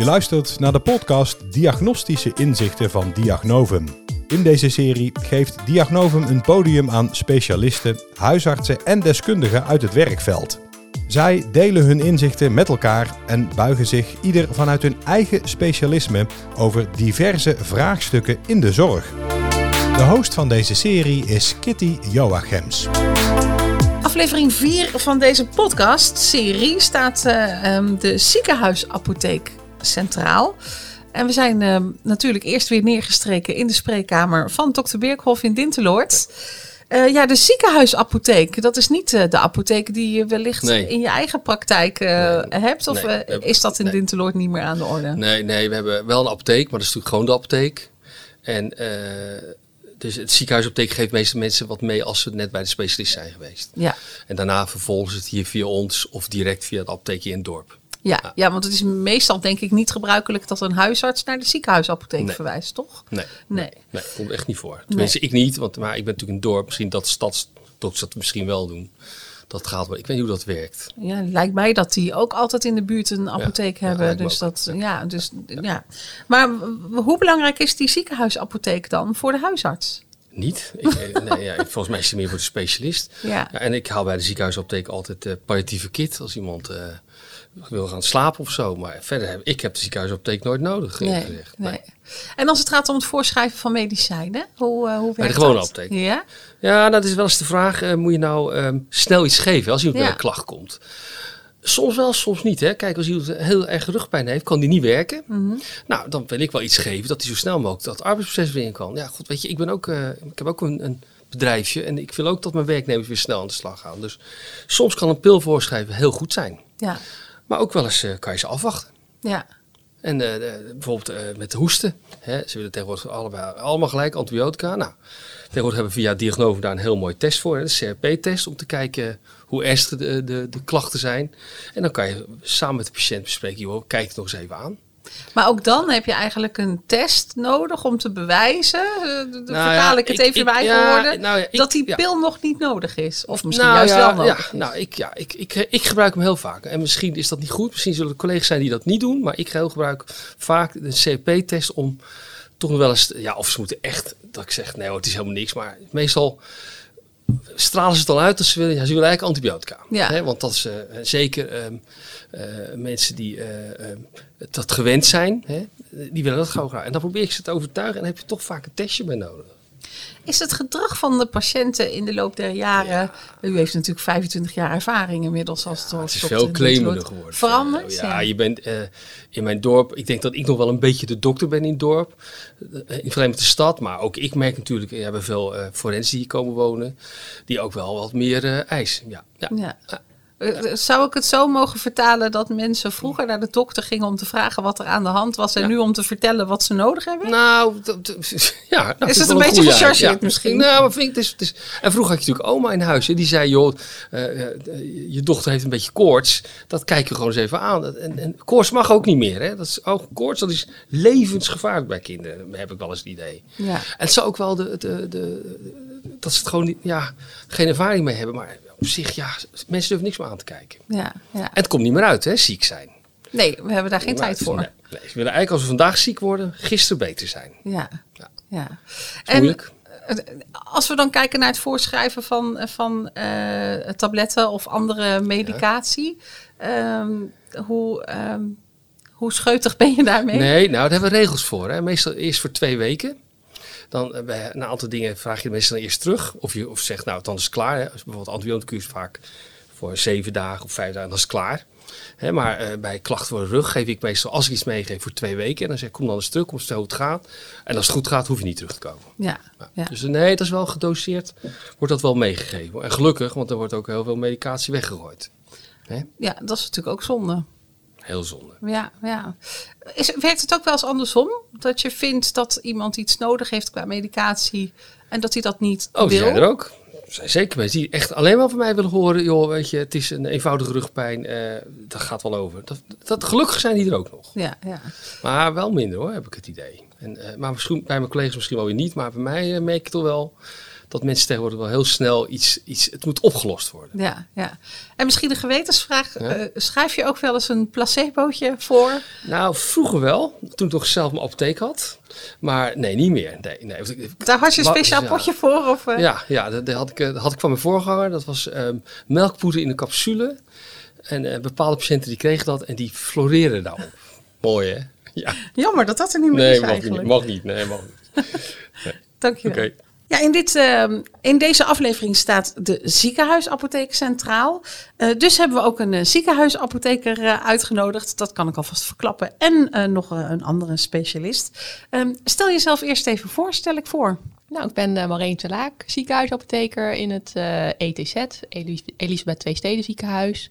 Je luistert naar de podcast Diagnostische Inzichten van Diagnovum. In deze serie geeft Diagnovum een podium aan specialisten, huisartsen en deskundigen uit het werkveld. Zij delen hun inzichten met elkaar en buigen zich ieder vanuit hun eigen specialisme over diverse vraagstukken in de zorg. De host van deze serie is Kitty Joachims. Aflevering 4 van deze podcast-serie staat uh, um, de ziekenhuisapotheek centraal. En we zijn uh, natuurlijk eerst weer neergestreken in de spreekkamer van dokter Birkhoff in Dinteloord. Uh, ja, de ziekenhuisapotheek, dat is niet uh, de apotheek die je wellicht nee. in je eigen praktijk nee. hebt. Of nee, is dat in. Dinteloord niet meer aan de orde? Nee, nee, we hebben wel een apotheek, maar dat is natuurlijk gewoon de apotheek. En dus het ziekenhuisapotheek geeft meeste mensen wat mee als ze net bij de specialist zijn geweest. Ja. En daarna vervolgen ze het hier via ons of direct via het apotheekje in het dorp. Ja, ja. ja, want het is meestal denk ik niet gebruikelijk dat een huisarts naar de ziekenhuisapotheek nee. verwijst, toch? Nee, nee. nee, nee komt echt niet voor. Tenminste, ik niet, want maar ik ben natuurlijk een dorp. Misschien dat stadsdokters dat misschien wel doen. Dat gaat wel. Ik weet niet hoe dat werkt. Ja, lijkt mij dat die ook altijd in de buurt een apotheek ja, hebben. Ja, dus dat, ja, dus ja. Maar hoe belangrijk is die ziekenhuisapotheek dan voor de huisarts? Niet. Ik, nee, ja, volgens mij is het meer voor de specialist. Ja. Ja, en ik haal bij de ziekenhuisapotheek altijd uh, palliatieve kit als iemand uh, wil gaan slapen of zo. Maar verder heb ik heb de ziekenhuisapotheek nooit nodig. Nee, gezegd. Nee. nee. En als het gaat om het voorschrijven van medicijnen, hoe, uh, hoe werkt Bij de gewone dat? Ja? Ja, nou, dat is wel eens de vraag. Moet je nou um, snel iets geven als iemand ja. met een klacht komt? Soms wel, soms niet. Hè. Kijk, als iemand heel erg rugpijn heeft, kan die niet werken. Mhm. Mm -hmm. Nou, dan wil ik wel iets geven dat hij zo snel mogelijk dat arbeidsproces weer in kan. Ja, goed, weet je, ik ben ook, uh, ik heb ook een, een, bedrijfje en ik wil ook dat mijn werknemers weer snel aan de slag gaan. Dus soms kan een pil voorschrijven heel goed zijn. Ja. Maar ook wel eens uh, kan je ze afwachten. Ja. En uh, de, bijvoorbeeld uh, met de hoesten. Hè, ze willen tegenwoordig allebei, allemaal gelijk antibiotica. Nou, tegenwoordig hebben we via Diagnose daar een heel mooi test voor. Hè, de CRP-test, om te kijken hoe ernstig de, de, de, klachten zijn. En dan kan je samen met de patiënt bespreken, joh, kijk het nog eens even aan. Maar ook dan heb je eigenlijk een test nodig om te bewijzen, nou vertaal ja, ik het ik, even bij ja, woorden, nou ja, ik, dat die pil nog niet nodig is. Of misschien nou juist wel nodig ja, Nou, ik, ja, ik, ik, ik gebruik hem heel vaak. En misschien is dat niet goed, misschien zullen er collega's zijn die dat niet doen. Maar ik gebruik vaak de CRP-test om toch nog wel eens, ja, of ze moeten echt, dat ik zeg, nee hoor, het is helemaal niks. Maar meestal stralen ze het al uit dat ze willen, ja, ze willen eigenlijk antibiotica. Ja. Hè, want dat is uh, zeker um, uh, mensen die uh, dat gewend zijn, hè, die willen dat gauw graag. En dan probeer ik ze te overtuigen en dan heb je toch vaak een testje bij nodig. Is het gedrag van de patiënten in de loop der jaren, ja. u heeft natuurlijk 25 jaar ervaring inmiddels als ja, het is veel claimender geworden. Veranderd? Ja, ja, je bent uh, in mijn dorp, ik denk dat ik nog wel een beetje de dokter ben in het dorp, uh, in vergelijking met de stad, maar ook ik merk natuurlijk, we hebben veel uh, forensen die hier komen wonen, die ook wel wat meer eisen. Ja. ja. Ja. Zou ik het zo mogen vertalen dat mensen vroeger naar de dokter gingen om te vragen wat er aan de hand was en ja. nu om te vertellen wat ze nodig hebben? Nou, ja. Nou, is het een beetje gechargeerd ja. misschien? Nou, maar vind ik, het is, het is, en vroeger had je natuurlijk oma in huis. Hè, die zei, joh, uh, uh, je dochter heeft een beetje koorts. Dat kijk je gewoon eens even aan. En, en koorts mag ook niet meer. Hè. Dat is, oh, koorts dat is levensgevaarlijk bij kinderen, heb ik wel eens het idee. Ja. En het zou ook wel de, de, de, dat ze het gewoon niet, ja, geen ervaring mee hebben. Maar op zich, ja, mensen durven niks meer aan te kijken. Ja, ja. En het komt niet meer uit, hè, ziek zijn. Nee, we hebben daar geen tijd voor. Nee, nee, ze willen eigenlijk als we vandaag ziek worden, gisteren beter zijn. Ja, ja. ja. En, moeilijk. Als we dan kijken naar het voorschrijven van, van uh, tabletten of andere medicatie, ja. um, hoe, um, hoe scheutig ben je daarmee? Nee, nou daar hebben we regels voor. Hè. Meestal eerst voor twee weken. Dan bij een aantal dingen vraag je de mensen dan eerst terug. Of je of zegt, nou, dan is het klaar. Hè. Bijvoorbeeld antibioticum is vaak voor zeven dagen of vijf dagen, dan is het klaar. Hè, maar uh, bij klachten voor de rug geef ik meestal, als ik iets meegeef, voor twee weken. En dan zeg ik, kom dan eens terug, kom eens hoe het gaat. En als het goed gaat, hoef je niet terug te komen. Ja, ja. Dus nee, dat is wel gedoseerd, wordt dat wel meegegeven. En gelukkig, want er wordt ook heel veel medicatie weggegooid. Hè? Ja, dat is natuurlijk ook zonde. Heel zonde. Ja, ja. Is, werkt het ook wel eens andersom? Dat je vindt dat iemand iets nodig heeft qua medicatie en dat hij dat niet oh, wil? Oh, zijn er ook. Er zijn zeker mensen die echt alleen maar van mij willen horen. Joh, weet je, het is een eenvoudige rugpijn. Uh, dat gaat wel over. Dat, dat, gelukkig zijn die er ook nog. Ja, ja. Maar wel minder hoor, heb ik het idee. En, uh, maar misschien, bij mijn collega's misschien wel weer niet. Maar bij mij uh, merk ik toch wel dat mensen tegenwoordig wel heel snel iets, iets het moet opgelost worden. Ja, ja. En misschien een gewetensvraag. Ja. eh, schrijf je ook wel eens een placebootje voor? Nou, vroeger wel, toen ik toch zelf mijn apotheek had. Maar nee, niet meer. Nee, nee. Daar had je een speciaal potje voor? Of, eh? Ja, ja dat, dat had ik, eh, dat had ik van mijn voorganger. Dat was ehm, melkpoeder in een capsule. En bepaalde patiënten die kregen dat en die floreerden daarop. Mooi hè? Ja. Jammer dat dat er niet meer Nee, is mag eigenlijk. niet. Mag niet. Nee, mag niet. Dank je Oké. wel. Ja, in, dit, ehm, in deze aflevering staat de ziekenhuisapotheek centraal. Eh, dus hebben we ook een eh, ziekenhuisapotheker eh, uitgenodigd. Dat kan ik alvast verklappen. En nog een andere specialist. Ehm, stel jezelf eerst even voor, stel ik voor. Nou, ik ben uh, Marleen Telaak, ziekenhuisapotheker in het ETZ, Elis Elisabeth Twee Steden ziekenhuis.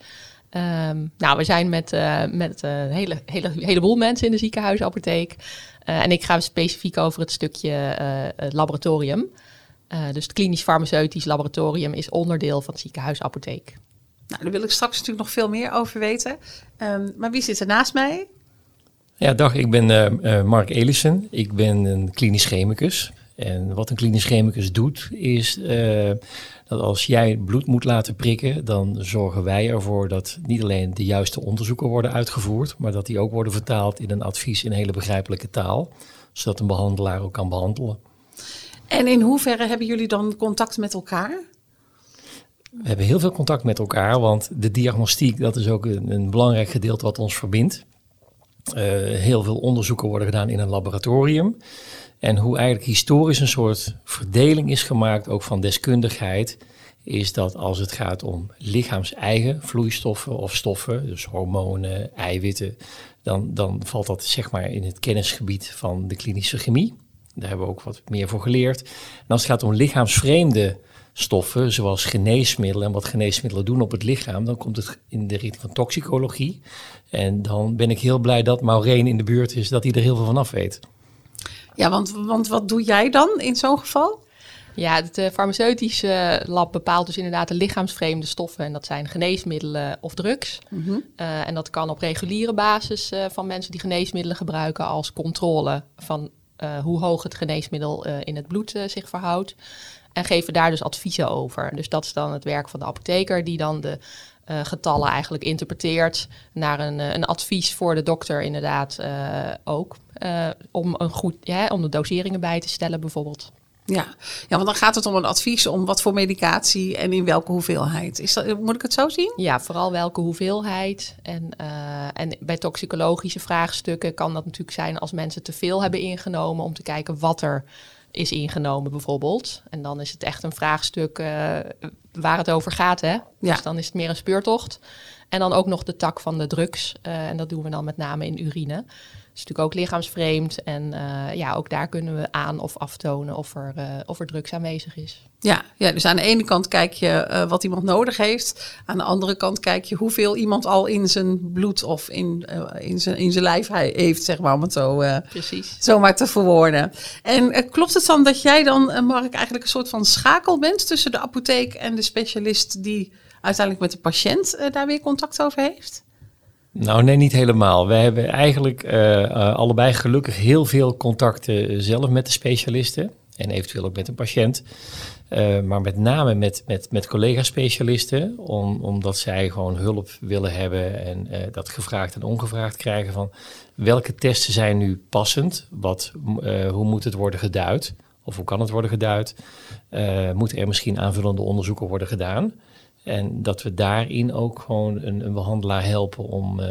Ehm, nou, we zijn met, met een hele, hele, heleboel mensen in de ziekenhuisapotheek. En ik ga specifiek over het stukje laboratorium. Eh, dus het klinisch farmaceutisch laboratorium is onderdeel van de ziekenhuisapotheek. Nou, daar wil ik straks natuurlijk nog veel meer over weten. Ehm, maar wie zit er naast mij? Ja, dag, ik ben eh, eh, Mark Elissen. Ik ben een klinisch chemicus. En wat een klinisch chemicus doet, is eh, dat als jij bloed moet laten prikken, dan zorgen wij ervoor dat niet alleen de juiste onderzoeken worden uitgevoerd, maar dat die ook worden vertaald in een advies in hele begrijpelijke taal, zodat een behandelaar ook kan behandelen. En in hoeverre hebben jullie dan contact met elkaar? We hebben heel veel contact met elkaar, want de diagnostiek, dat is ook een, een belangrijk gedeelte wat ons verbindt. Uh, heel veel onderzoeken worden gedaan in een laboratorium. En hoe eigenlijk historisch een soort verdeling is gemaakt, ook van deskundigheid, is dat als het gaat om lichaams-eigen vloeistoffen of stoffen, dus hormonen, eiwitten, dan, dan valt dat zeg maar in het kennisgebied van de klinische chemie. Daar hebben we ook wat meer voor geleerd. En als het gaat om lichaamsvreemde stoffen, zoals geneesmiddelen en wat geneesmiddelen doen op het lichaam, dan komt het in de richting van toxicologie. En dan ben ik heel blij dat Maureen in de buurt is, dat hij er heel veel van af weet. Ja, want, want wat doe jij dan in zo'n geval? Ja, het uh, farmaceutische lab bepaalt dus inderdaad de lichaamsvreemde stoffen. En dat zijn geneesmiddelen of drugs. Mm -hmm. uh, en dat kan op reguliere basis uh, van mensen die geneesmiddelen gebruiken als controle van uh, hoe hoog het geneesmiddel in het bloed zich verhoudt. En geven daar dus adviezen over. Dus dat is dan het werk van de apotheker, die dan de getallen eigenlijk interpreteert naar een, een advies voor de dokter inderdaad ook. om, een goed, ja, om de doseringen bij te stellen bijvoorbeeld. Ja. ja, want dan gaat het om een advies om wat voor medicatie en in welke hoeveelheid. Is dat, moet ik het zo zien? Ja, vooral welke hoeveelheid. En, en bij toxicologische vraagstukken kan dat natuurlijk zijn als mensen te veel hebben ingenomen om te kijken wat er is ingenomen bijvoorbeeld. En dan is het echt een vraagstuk uh, waar het over gaat. Hè? Ja. Dus dan is het meer een speurtocht. En dan ook nog de tak van de drugs. Uh, en dat doen we dan met name in urine. Is natuurlijk ook lichaamsvreemd. En uh, ja, ook daar kunnen we aan of aftonen of er, of er drugs aanwezig is. Ja, ja, dus aan de ene kant kijk je uh, wat iemand nodig heeft. Aan de andere kant kijk je hoeveel iemand al in zijn bloed of in, in, zijn, in zijn lijf heeft, zeg maar, om het zo, Precies. maar te verwoorden. En klopt het dan dat jij dan, Mark, eigenlijk een soort van schakel bent tussen de apotheek en de specialist die uiteindelijk met de patiënt daar weer contact over heeft? Nou, nee, niet helemaal. Wij hebben eigenlijk uh, allebei gelukkig heel veel contacten zelf met de specialisten en eventueel ook met een patiënt. Maar met name met, met, met collega-specialisten, om, omdat zij gewoon hulp willen hebben en dat gevraagd en ongevraagd krijgen van welke testen zijn nu passend, wat, hoe moet het worden geduid of hoe kan het worden geduid, moeten er misschien aanvullende onderzoeken worden gedaan. En dat we daarin ook gewoon een, een behandelaar helpen om,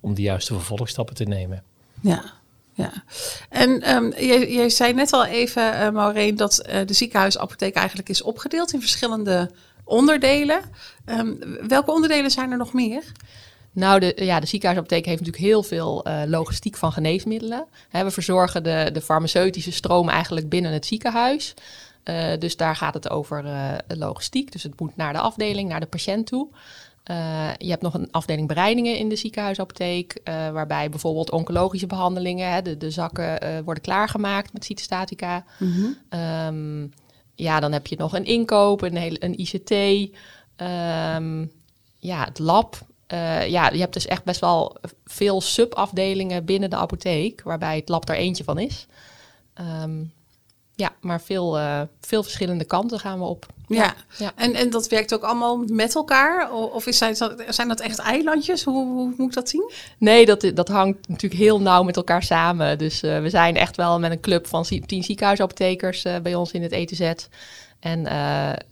om de juiste vervolgstappen te nemen. Ja, ja, en um, je, je zei net al even, uh, Maureen, dat uh, de ziekenhuisapotheek eigenlijk is opgedeeld in verschillende onderdelen. Um, welke onderdelen zijn er nog meer? Nou, de, ja, de ziekenhuisapotheek heeft natuurlijk heel veel uh, logistiek van geneesmiddelen. He, we verzorgen de, de farmaceutische stroom eigenlijk binnen het ziekenhuis. Uh, dus daar gaat het over uh, logistiek. Dus het moet naar de afdeling, naar de patiënt toe. Uh, je hebt nog een afdeling bereidingen in de ziekenhuisapotheek, waarbij bijvoorbeeld oncologische behandelingen, hè, de, de zakken worden klaargemaakt met cytostatica. Mm -hmm. um, ja, dan heb je nog een inkoop, een, hele, een ICT, um, ja, het lab. ja, je hebt dus echt best wel veel subafdelingen binnen de apotheek, waarbij het lab er eentje van is. Um, Ja, maar veel, uh, veel verschillende kanten gaan we op. Ja, ja. En, en dat werkt ook allemaal met elkaar? Of is, zijn, dat, zijn dat echt eilandjes? Hoe, hoe, moet ik dat zien? Nee, dat, dat hangt natuurlijk heel nauw met elkaar samen. Dus uh, we zijn echt wel met een club van tien ziekenhuisapothekers uh, bij ons in het ETZ. En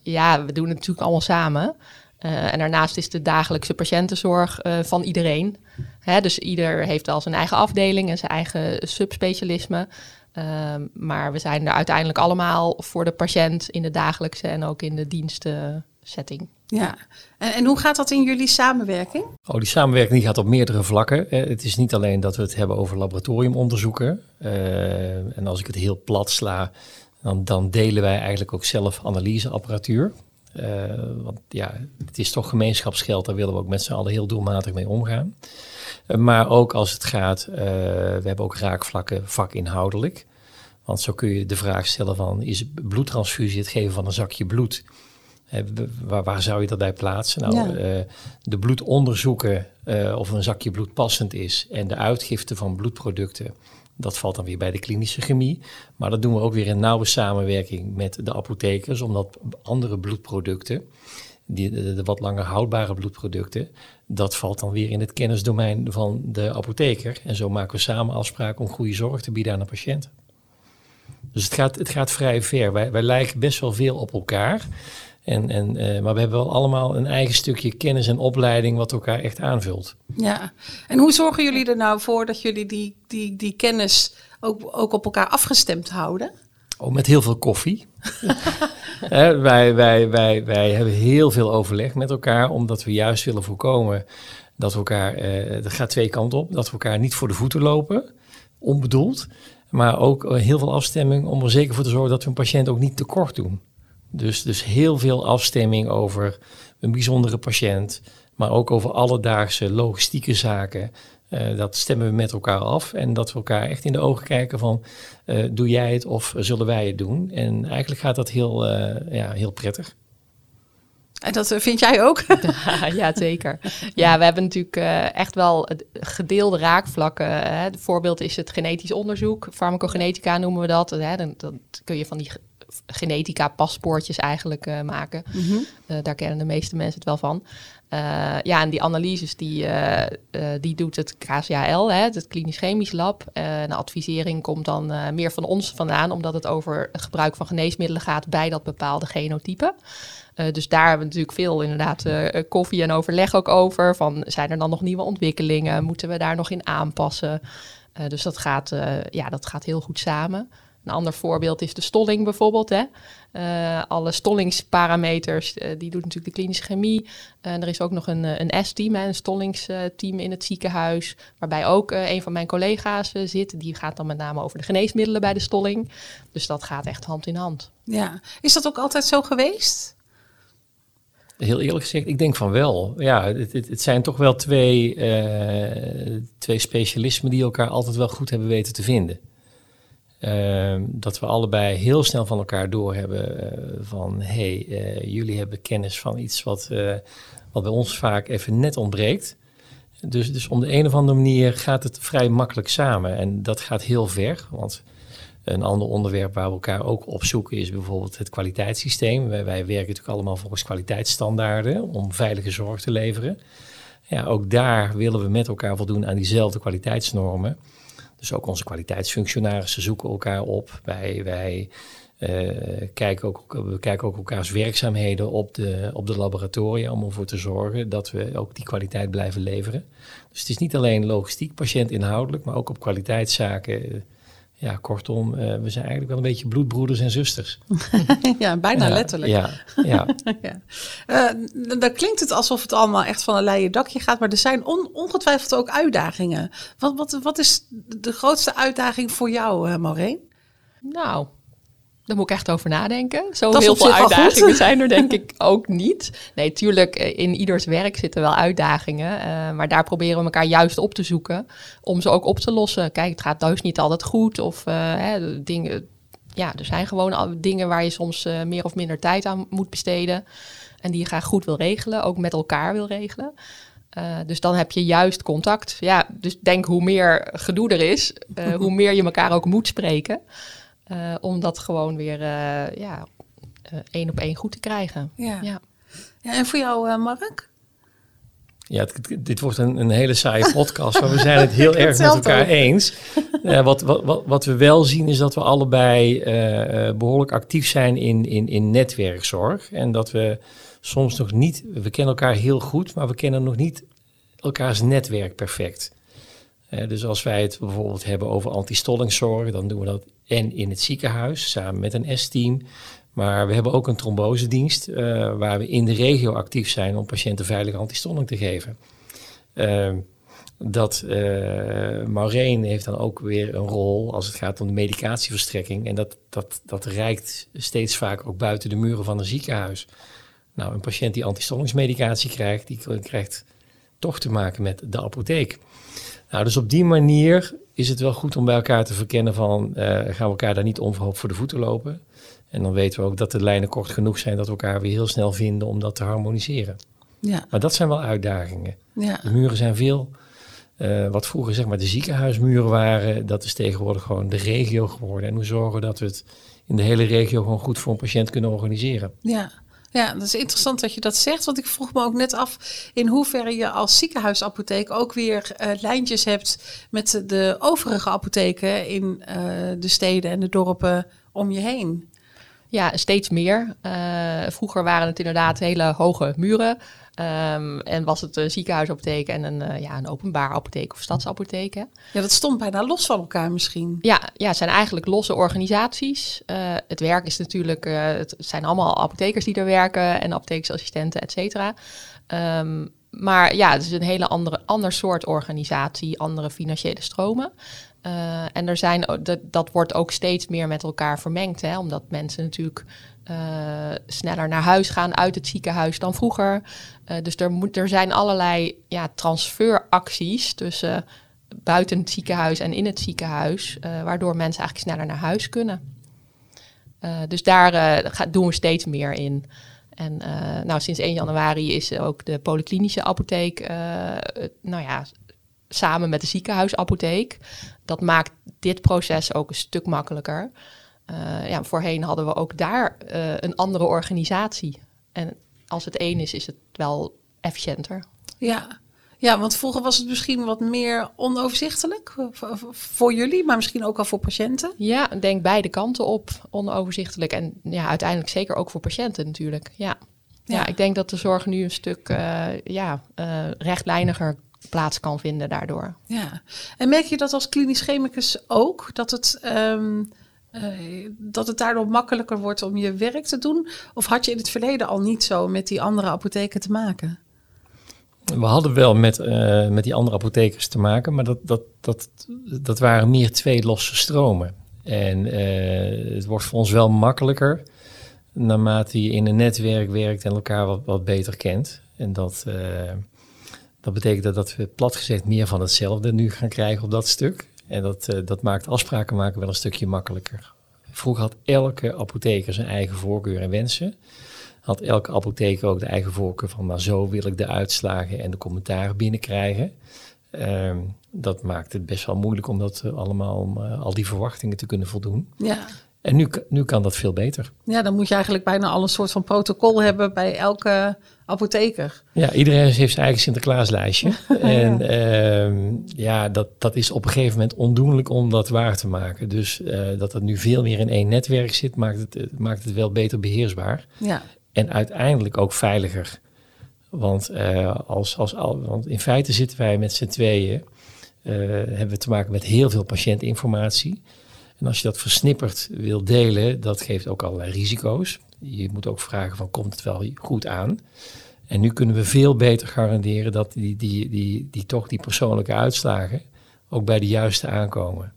ja, we doen het natuurlijk allemaal samen. en daarnaast is de dagelijkse patiëntenzorg van iedereen. Hè, dus ieder heeft wel zijn eigen afdeling en zijn eigen subspecialisme. Um, maar we zijn er uiteindelijk allemaal voor de patiënt in de dagelijkse en ook in de dienstensetting. Ja, en, en, hoe gaat dat in jullie samenwerking? Oh, die samenwerking die gaat op meerdere vlakken. Eh, het is niet alleen dat we het hebben over laboratoriumonderzoeken. Uh, en als ik het heel plat sla, dan, dan delen wij eigenlijk ook zelf analyseapparatuur. Uh, want ja, het is toch gemeenschapsgeld, daar willen we ook met z'n allen heel doelmatig mee omgaan. Maar ook als het gaat, uh, we hebben ook raakvlakken vakinhoudelijk. Want zo kun je de vraag stellen van, is bloedtransfusie het geven van een zakje bloed? waar, waar, zou je dat bij plaatsen? Nou, ja. uh, de bloedonderzoeken uh, of een zakje bloed passend is en de uitgifte van bloedproducten, dat valt dan weer bij de klinische chemie. Maar dat doen we ook weer in nauwe samenwerking met de apothekers, omdat andere bloedproducten, die, de, wat langer houdbare bloedproducten, dat valt dan weer in het kennisdomein van de apotheker. En zo maken we samen afspraken om goede zorg te bieden aan de patiënt. Dus het gaat, het gaat vrij ver. Wij, wij lijken best wel veel op elkaar. En, en, uh, maar we hebben wel allemaal een eigen stukje kennis en opleiding wat elkaar echt aanvult. Ja, en hoe zorgen jullie er nou voor dat jullie die, die, die kennis ook, ook op elkaar afgestemd houden? Oh, met heel veel koffie. wij, wij, wij, wij hebben heel veel overleg met elkaar, omdat we juist willen voorkomen dat we elkaar, uh, dat gaat twee kanten op, dat we elkaar niet voor de voeten lopen, onbedoeld. Maar ook uh, heel veel afstemming om er zeker voor te zorgen dat we een patiënt ook niet tekort doen. Dus, dus heel veel afstemming over een bijzondere patiënt, maar ook over alledaagse logistieke zaken. Uh, dat stemmen we met elkaar af en dat we elkaar echt in de ogen kijken van uh, doe jij het of zullen wij het doen? En eigenlijk gaat dat heel, uh, ja, heel prettig. En dat vind jij ook? ja, zeker. Ja, we hebben natuurlijk echt wel gedeelde raakvlakken. Hè. Het voorbeeld is het genetisch onderzoek. Farmacogenetica noemen we dat. Hè. Dan, dan kun je van die genetica paspoortjes eigenlijk uh, maken. Mm -hmm. uh, daar kennen de meeste mensen het wel van. Uh, ja, en die analyses die, die doet het KCHL, hè, het klinisch chemisch lab. De advisering komt dan meer van ons vandaan, omdat het over het gebruik van geneesmiddelen gaat bij dat bepaalde genotype. dus daar hebben we natuurlijk veel inderdaad koffie en overleg ook over. Van zijn er dan nog nieuwe ontwikkelingen? Moeten we daar nog in aanpassen? dus dat gaat, ja, dat gaat heel goed samen. Een ander voorbeeld is de stolling bijvoorbeeld. Hè. Uh, alle stollingsparameters, uh, die doet natuurlijk de klinische chemie. En er is ook nog een, een S-team, een stollingsteam in het ziekenhuis, waarbij ook uh, een van mijn collega's zit. Die gaat dan met name over de geneesmiddelen bij de stolling. Dus dat gaat echt hand in hand. Ja, is dat ook altijd zo geweest? Heel eerlijk gezegd, ik denk van wel. Ja, het, het, het zijn toch wel twee, twee specialismen die elkaar altijd wel goed hebben weten te vinden. Uh, dat we allebei heel snel van elkaar doorhebben uh, van hé, hey, uh, jullie hebben kennis van iets wat, eh, wat bij ons vaak even net ontbreekt. Dus, dus om de een of andere manier gaat het vrij makkelijk samen en dat gaat heel ver. Want een ander onderwerp waar we elkaar ook op zoeken is bijvoorbeeld het kwaliteitssysteem. Wij, wij werken natuurlijk allemaal volgens kwaliteitsstandaarden om veilige zorg te leveren. Ja, ook daar willen we met elkaar voldoen aan diezelfde kwaliteitsnormen. Dus ook onze kwaliteitsfunctionarissen zoeken elkaar op. Wij, wij uh, kijken, ook, we kijken ook elkaars werkzaamheden op de, op de laboratoria om ervoor te zorgen dat we ook die kwaliteit blijven leveren. Dus het is niet alleen logistiek, patiënt inhoudelijk, maar ook op kwaliteitszaken ja, kortom, uh, we zijn eigenlijk wel een beetje bloedbroeders en zusters. ja, bijna ja, letterlijk. Ja, ja. ja. Uh, dan klinkt het alsof het allemaal echt van een leien dakje gaat, maar er zijn on, ongetwijfeld ook uitdagingen. Wat, wat, wat is de grootste uitdaging voor jou, uh, Maureen? Nou, daar moet ik echt over nadenken. Zo heel veel uitdagingen zijn er denk ik ook niet. Nee, tuurlijk, eh, in ieders werk zitten wel uitdagingen. Uh, maar daar proberen we elkaar juist op te zoeken om ze ook op te lossen. Kijk, het gaat thuis niet altijd goed. Of uh, hè, dingen. Ja, er zijn gewoon dingen waar je soms uh, meer of minder tijd aan moet besteden. En die je graag goed wil regelen, ook met elkaar wil regelen. dus dan heb je juist contact. Ja, dus denk hoe meer gedoe er is, hoe meer je elkaar ook moet spreken. Eh, om dat gewoon weer eh, ja, eh, één op één goed te krijgen. Ja. Ja. Ja, en voor jou, eh, Mark? Ja, het- dit wordt een, een hele saaie podcast, maar we zijn het heel erg met elkaar ook. eens. Eh, wat, wat, wat, wat we wel zien is dat we allebei eh, eh, behoorlijk actief zijn in, in, in netwerkzorg. En dat we soms nog niet, we kennen elkaar heel goed, maar we kennen nog niet elkaars netwerk perfect. Dus als wij het bijvoorbeeld hebben over antistollingszorg, dan doen we dat en in het ziekenhuis samen met een S-team. Maar we hebben ook een trombosedienst eh, waar we in de regio actief zijn om patiënten veilige antistolling te geven. Ehm, dat eh Maureen heeft dan ook weer een rol als het gaat om de medicatieverstrekking. En dat, dat, dat reikt steeds vaker ook buiten de muren van een ziekenhuis. Nou, een patiënt die antistollingsmedicatie krijgt, die krijgt toch te maken met de apotheek. Nou, dus op die manier is het wel goed om bij elkaar te verkennen van eh, gaan we elkaar daar niet onverhoopt voor de voeten lopen. En dan weten we ook dat de lijnen kort genoeg zijn dat we elkaar weer heel snel vinden om dat te harmoniseren. Ja, Maar dat zijn wel uitdagingen. ja. De muren zijn veel. eh, wat vroeger zeg maar de ziekenhuismuren waren, dat is tegenwoordig gewoon de regio geworden. En hoe zorgen we dat we het in de hele regio gewoon goed voor een patiënt kunnen organiseren. Ja. Ja, dat is interessant dat je dat zegt. Want ik vroeg me ook net af in hoeverre je als ziekenhuisapotheek ook weer eh, lijntjes hebt met de overige apotheken in eh, de steden en de dorpen om je heen. Ja, steeds meer. Eh, vroeger waren het inderdaad hele hoge muren. Ehm, en was het een ziekenhuisapotheek en een, eh, ja, een openbaar apotheek of stadsapotheek. hè. Ja, dat stond bijna los van elkaar misschien. Ja, ja, het zijn eigenlijk losse organisaties. Eh, het werk is natuurlijk, eh, het zijn allemaal apothekers die er werken en apothekersassistenten, et cetera. Ehm, maar ja, het is een hele andere, ander soort organisatie, andere financiële stromen. Eh, en er zijn, dat, dat wordt ook steeds meer met elkaar vermengd, hè, omdat mensen natuurlijk eh, sneller naar huis gaan uit het ziekenhuis dan vroeger. Eh, dus er, moet, er zijn allerlei ja, transferacties tussen buiten het ziekenhuis en in het ziekenhuis, waardoor mensen eigenlijk sneller naar huis kunnen. Dus daar eh, ga- doen we steeds meer in. En nou, sinds 1 januari is ook de polyklinische apotheek, nou ja, samen met de ziekenhuisapotheek. Dat maakt dit proces ook een stuk makkelijker. Eh, ja, voorheen hadden we ook daar eh, een andere organisatie. En als het één is, is het wel efficiënter. Ja. ja, want vroeger was het misschien wat meer onoverzichtelijk eh, voor, jullie, maar misschien ook al voor patiënten. Ja, denk beide kanten op, onoverzichtelijk. En ja, uiteindelijk zeker ook voor patiënten natuurlijk. Ja, ja. Ja. ik denk dat de zorg nu een stuk eh, ja, rechtlijniger plaats kan vinden daardoor. Ja, en merk je dat als klinisch chemicus ook? Dat het, ehm, eh, dat het daardoor makkelijker wordt om je werk te doen? Of had je in het verleden al niet zo met die andere apotheken te maken? We hadden wel met, eh, met die andere apothekers te maken, maar dat, dat, dat, dat waren meer twee losse stromen. En eh, het wordt voor ons wel makkelijker naarmate je in een netwerk werkt en elkaar wat, wat beter kent. En dat, eh, dat betekent dat, we plat gezegd meer van hetzelfde nu gaan krijgen op dat stuk. En dat, eh, dat maakt afspraken maken wel een stukje makkelijker. Vroeger had elke apotheker zijn eigen voorkeur en wensen had elke apotheker ook de eigen voorkeur van, nou zo wil ik de uitslagen en de commentaren binnenkrijgen. Ehm, dat maakt het best wel moeilijk om dat eh, allemaal, om eh, al die verwachtingen te kunnen voldoen. Ja. En nu, nu kan dat veel beter. ja, dan moet je eigenlijk bijna al een soort van protocol hebben bij elke apotheker. Ja, iedereen heeft zijn eigen Sinterklaaslijstje. en ehm, ja, dat, dat is op een gegeven moment ondoenlijk om dat waar te maken. Dus eh, dat het nu veel meer in één netwerk zit, maakt het, eh, maakt het wel beter beheersbaar. Ja, En uiteindelijk ook veiliger. Want, eh, als, als, al, want in feite zitten wij met z'n tweeën, hebben we te maken met heel veel patiëntinformatie. En als je dat versnipperd wil delen, dat geeft ook allerlei risico's. Je moet ook vragen van, komt het wel goed aan? En nu kunnen we veel beter garanderen dat die, die, die, die, toch die persoonlijke uitslagen ook bij de juiste aankomen.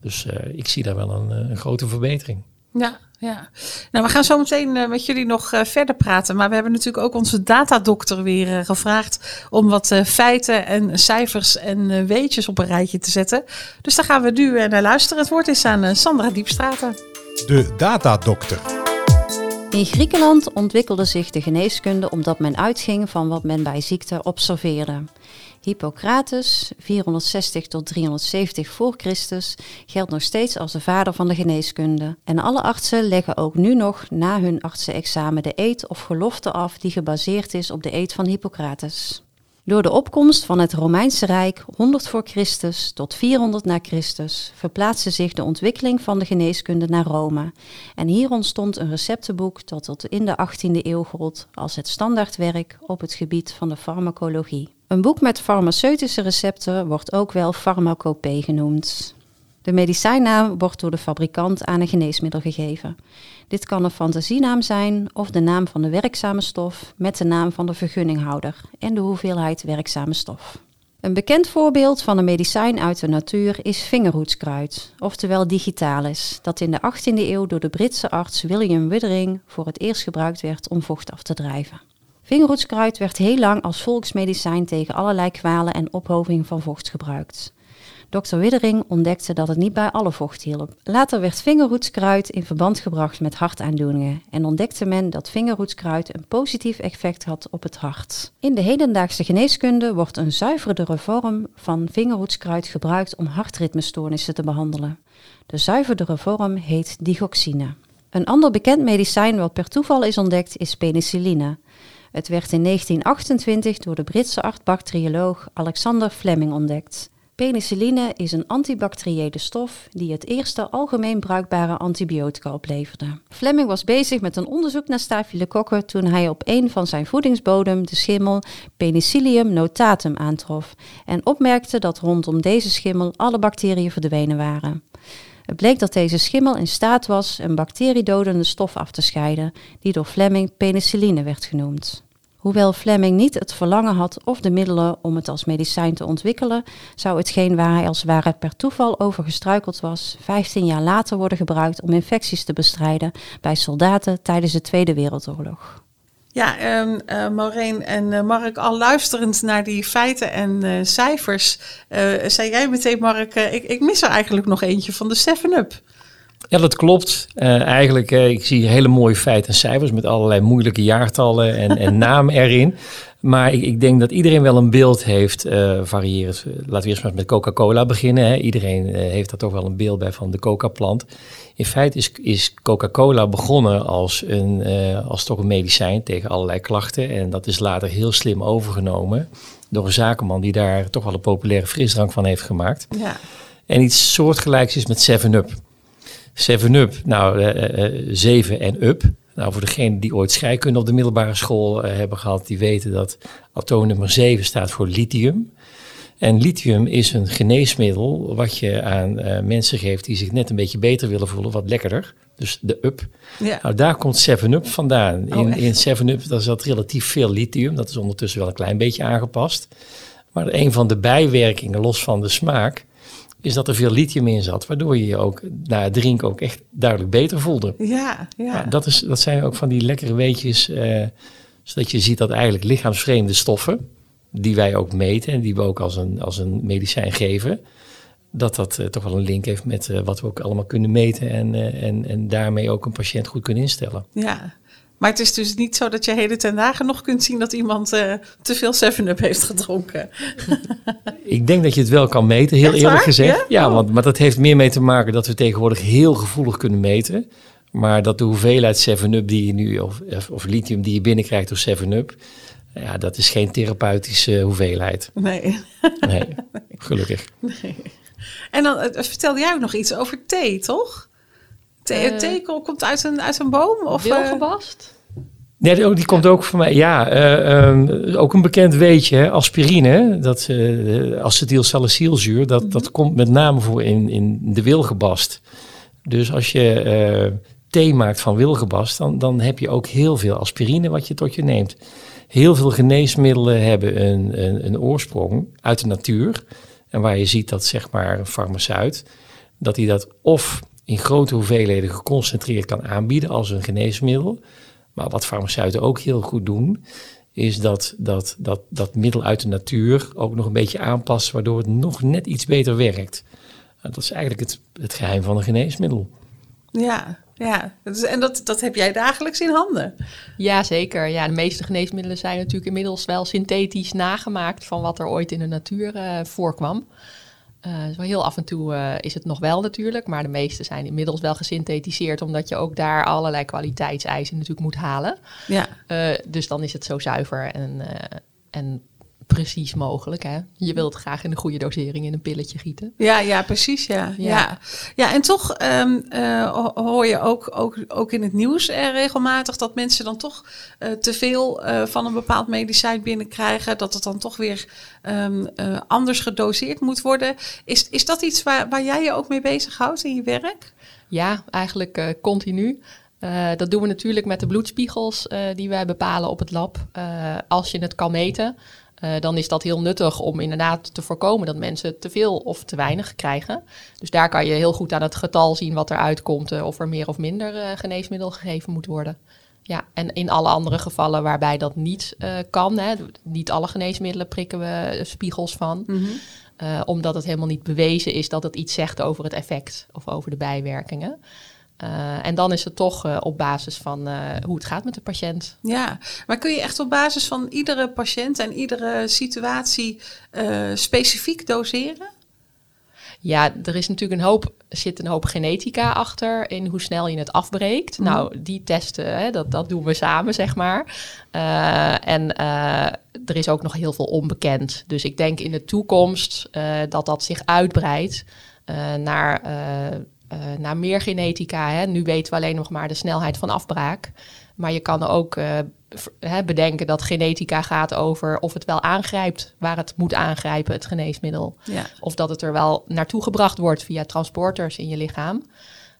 Dus eh, ik zie daar wel een, eh, een grote verbetering. ja, ja. Nou, we gaan zo meteen eh, met jullie nog eh, verder praten. Maar we hebben natuurlijk ook onze datadokter weer eh, gevraagd om wat eh, feiten en cijfers en eh, weetjes op een rijtje te zetten. Dus daar gaan we nu naar luisteren. Het woord is aan Sandra Diepstraten. De datadokter. In Griekenland ontwikkelde zich de geneeskunde omdat men uitging van wat men bij ziekte observeerde. Hippocrates, 460 tot 370 voor Christus, geldt nog steeds als de vader van de geneeskunde. En alle artsen leggen ook nu nog na hun artsenexamen de eed of gelofte af die gebaseerd is op de eed van Hippocrates. Door de opkomst van het Romeinse Rijk 100 voor Christus tot 400 na Christus verplaatste zich de ontwikkeling van de geneeskunde naar Rome. En hier ontstond een receptenboek dat tot in de 18e eeuw gold als het standaardwerk op het gebied van de farmacologie. Een boek met farmaceutische recepten wordt ook wel farmacopee genoemd. De medicijnnaam wordt door de fabrikant aan een geneesmiddel gegeven. Dit kan een fantasienaam zijn of de naam van de werkzame stof met de naam van de vergunninghouder en de hoeveelheid werkzame stof. Een bekend voorbeeld van een medicijn uit de natuur is vingerhoedskruid, oftewel digitalis, dat in de 18e eeuw door de Britse arts William Withering voor het eerst gebruikt werd om vocht af te drijven. Vingerhoedskruid werd heel lang als volksmedicijn tegen allerlei kwalen en ophoping van vocht gebruikt. Dr. Widdering ontdekte dat het niet bij alle vocht hielp. Later werd vingerhoedskruid in verband gebracht met hartaandoeningen en ontdekte men dat vingerhoedskruid een positief effect had op het hart. In de hedendaagse geneeskunde wordt een zuiverdere vorm van vingerhoedskruid gebruikt om hartritmestoornissen te behandelen. De zuiverdere vorm heet digoxine. Een ander bekend medicijn wat per toeval is ontdekt is penicilline. Het werd in 1928 door de Britse arts-bacterioloog Alexander Fleming ontdekt. Penicilline is een antibacteriële stof die het eerste algemeen bruikbare antibiotica opleverde. Fleming was bezig met een onderzoek naar staphylococcus toen hij op een van zijn voedingsbodem de schimmel Penicillium notatum aantrof en opmerkte dat rondom deze schimmel alle bacteriën verdwenen waren. Het bleek dat deze schimmel in staat was een bacteriedodende stof af te scheiden, die door Fleming penicilline werd genoemd. Hoewel Fleming niet het verlangen had of de middelen om het als medicijn te ontwikkelen, zou hetgeen waar hij als ware per toeval over gestruikeld was, 15 jaar later worden gebruikt om infecties te bestrijden bij soldaten tijdens de Tweede Wereldoorlog. Ja, um, uh, Maureen en uh, Mark, al luisterend naar die feiten en uh, cijfers, zei jij meteen, Mark, ik, ik mis er eigenlijk nog eentje van de 7-Up. Ja, dat klopt. Eigenlijk, ik zie hele mooie feiten en cijfers met allerlei moeilijke jaartallen en, en namen erin. Maar ik, ik, denk dat iedereen wel een beeld heeft, uh, varieert. Laten we eerst maar met Coca-Cola beginnen. Hè. Iedereen heeft daar toch wel een beeld bij van de Coca-plant. In feite is, is Coca-Cola begonnen als, een, als toch een medicijn tegen allerlei klachten. En dat is later heel slim overgenomen door een zakenman die daar toch wel een populaire frisdrank van heeft gemaakt. Ja. En iets soortgelijks is met 7-Up. 7-Up, nou, uh, 7 en up. Nou, voor degenen die ooit scheikunde op de middelbare school uh, hebben gehad, die weten dat atoom nummer 7 staat voor lithium. En lithium is een geneesmiddel wat je aan uh, mensen geeft die zich net een beetje beter willen voelen, wat lekkerder. Dus de up. Ja. Nou, daar komt 7-up vandaan. Oh, in in 7-up daar zat relatief veel lithium. Dat is ondertussen wel een klein beetje aangepast. Maar een van de bijwerkingen, los van de smaak, is dat er veel lithium in zat, waardoor je je ook na het drinken ook echt duidelijk beter voelde. Ja, ja. Dat, is, dat zijn ook van die lekkere weetjes, uh, zodat je ziet dat eigenlijk lichaamsvreemde stoffen, die wij ook meten en die we ook als een, als een medicijn geven, dat dat uh, toch wel een link heeft met uh, wat we ook allemaal kunnen meten en, en, en daarmee ook een patiënt goed kunnen instellen. Ja, maar het is dus niet zo dat je heden ten dagen nog kunt zien dat iemand uh, te veel 7-Up heeft gedronken. Ik denk dat je het wel kan meten, heel Echt eerlijk waar? gezegd. Ja? Ja, Oh. want, maar dat heeft meer mee te maken dat we tegenwoordig heel gevoelig kunnen meten. Maar dat de hoeveelheid 7-Up die je nu, of, of lithium die je binnenkrijgt door 7-Up, ja, dat is geen therapeutische hoeveelheid. Nee. Nee, gelukkig. En dan uh, vertelde jij ook nog iets over thee, toch? Thee, Eh, thee komt uit een, uit een boom? Of, eh, Wilgebast? Nee, die, die komt ook voor mij. Ja, eh, ehm, ook een bekend weetje, hè, aspirine, dat uh, acetylsalicylzuur, dat, dat komt met name voor in, in de wilgebast. Dus als je eh, thee maakt van wilgebast, dan, dan heb je ook heel veel aspirine wat je tot je neemt. Heel veel geneesmiddelen hebben een, een, een oorsprong uit de natuur. En waar je ziet dat zeg maar een farmaceut, dat hij dat of in grote hoeveelheden geconcentreerd kan aanbieden als een geneesmiddel. Maar wat farmaceuten ook heel goed doen, is dat, dat, dat dat middel uit de natuur ook nog een beetje aanpassen, waardoor het nog net iets beter werkt. Dat is eigenlijk het, het geheim van een geneesmiddel. Ja, Ja, dat is- en dat, dat heb jij dagelijks in handen. Ja, zeker. Ja, de meeste geneesmiddelen zijn natuurlijk inmiddels wel synthetisch nagemaakt van wat er ooit in de natuur eh, voorkwam. Eh, dus heel af en toe eh, is het nog wel natuurlijk, maar de meeste zijn inmiddels wel gesynthetiseerd, omdat je ook daar allerlei kwaliteitseisen natuurlijk moet halen. Ja, Eh, dus dan is het zo zuiver en, en precies mogelijk. Hè? Je wilt graag in de goede dosering in een pilletje gieten. ja, ja precies. Ja. Ja. Ja. Ja. en toch ehm, eh, ho- hoor je ook, ook, ook in het nieuws eh, regelmatig dat mensen dan toch eh, te veel van een bepaald medicijn binnenkrijgen. Dat het dan toch weer ehm, eh, anders gedoseerd moet worden. Is, is dat iets waar, waar jij je ook mee bezighoudt in je werk? Ja, eigenlijk continu. Dat doen we natuurlijk met de bloedspiegels die wij bepalen op het lab. Als je het kan meten, eh, dan is dat heel nuttig om inderdaad te voorkomen dat mensen te veel of te weinig krijgen. Dus daar kan je heel goed aan het getal zien wat eruit komt, eh, of er meer of minder eh, geneesmiddel gegeven moet worden. Ja, en in alle andere gevallen waarbij dat niet kan, hè, niet alle geneesmiddelen prikken we spiegels van. Eh, omdat het helemaal niet bewezen is dat het iets zegt over het effect of over de bijwerkingen. Eh, en dan is het toch eh, op basis van eh, hoe het gaat met de patiënt. Ja, maar kun je echt op basis van iedere patiënt en iedere situatie specifiek doseren? Ja, er is natuurlijk een hoop, zit een hoop genetica achter in hoe snel je het afbreekt. Nou, die testen, hè, dat, dat doen we samen, zeg maar. En er is ook nog heel veel onbekend. Dus ik denk in de toekomst dat dat zich uitbreidt naar, naar meer genetica. Hè. Nu weten we alleen nog maar de snelheid van afbraak. Maar je kan ook eh, bedenken dat genetica gaat over of het wel aangrijpt waar het moet aangrijpen, het geneesmiddel. Ja. Of dat het er wel naartoe gebracht wordt via transporters in je lichaam.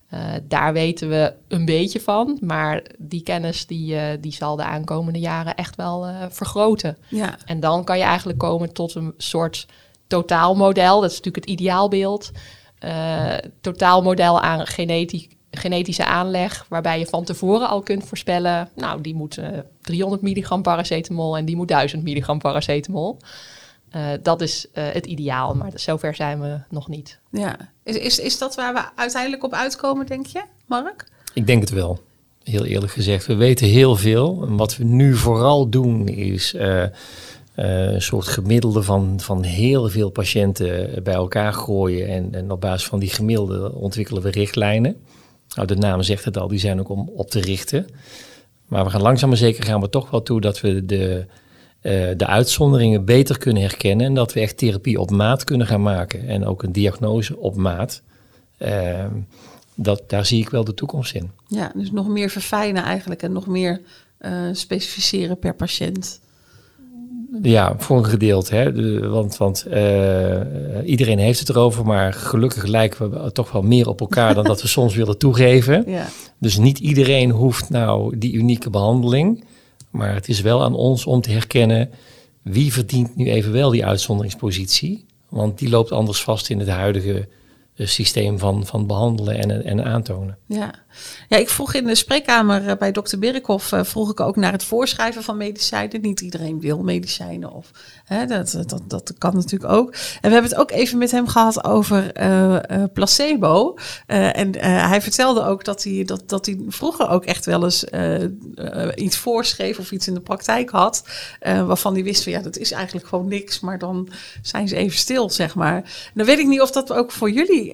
Eh, daar weten we een beetje van, maar die kennis die, eh, die zal de aankomende jaren echt wel eh, vergroten. Ja, En dan kan je eigenlijk komen tot een soort totaalmodel. Dat is natuurlijk het ideaalbeeld. Eh, totaalmodel aan geneti- genetische aanleg, waarbij je van tevoren al kunt voorspellen, nou, die moet eh, 300 milligram paracetamol en die moet 1000 milligram paracetamol. Eh, dat is eh, het ideaal, maar zover zijn we nog niet. ja. Is, is, is dat waar we uiteindelijk op uitkomen, denk je, Mark? Ik denk het wel. Heel eerlijk gezegd. We weten heel veel. En wat we nu vooral doen is eh, eh, een soort gemiddelde van, van heel veel patiënten bij elkaar gooien. En, en op basis van die gemiddelde ontwikkelen we richtlijnen. Nou, de naam zegt het al, die zijn ook om op te richten. Maar we gaan langzaam maar zeker gaan we toch wel toe dat we de, eh, de uitzonderingen beter kunnen herkennen. En dat we echt therapie op maat kunnen gaan maken. En ook een diagnose op maat. Ehm, dat, daar zie ik wel de toekomst in. Ja, dus nog meer verfijnen eigenlijk en nog meer eh, specificeren per patiënt. Ja, voor een gedeelte. Hè? De- want want eh, iedereen heeft het erover, maar gelukkig lijken we toch wel meer op elkaar dan dat we soms willen toegeven. Ja, Dus niet iedereen hoeft nou die unieke behandeling. Maar het is wel aan ons om te herkennen wie verdient nu even wel die uitzonderingspositie. Want die loopt anders vast in het huidige eh, systeem van, van behandelen en, en aantonen. ja. Ja, ik vroeg in de spreekkamer eh, bij dokter Birkhoff, eh, vroeg ik ook naar het voorschrijven van medicijnen. Niet iedereen wil medicijnen, of, hè, dat, dat, dat kan natuurlijk ook. En we hebben het ook even met hem gehad over eh, placebo. En hij vertelde ook dat hij, dat, dat hij vroeger ook echt wel eens iets voorschreef of iets in de praktijk had. waarvan hij wist van ja, dat is eigenlijk gewoon niks, maar dan zijn ze even stil, zeg maar. Dan weet ik niet of dat ook voor jullie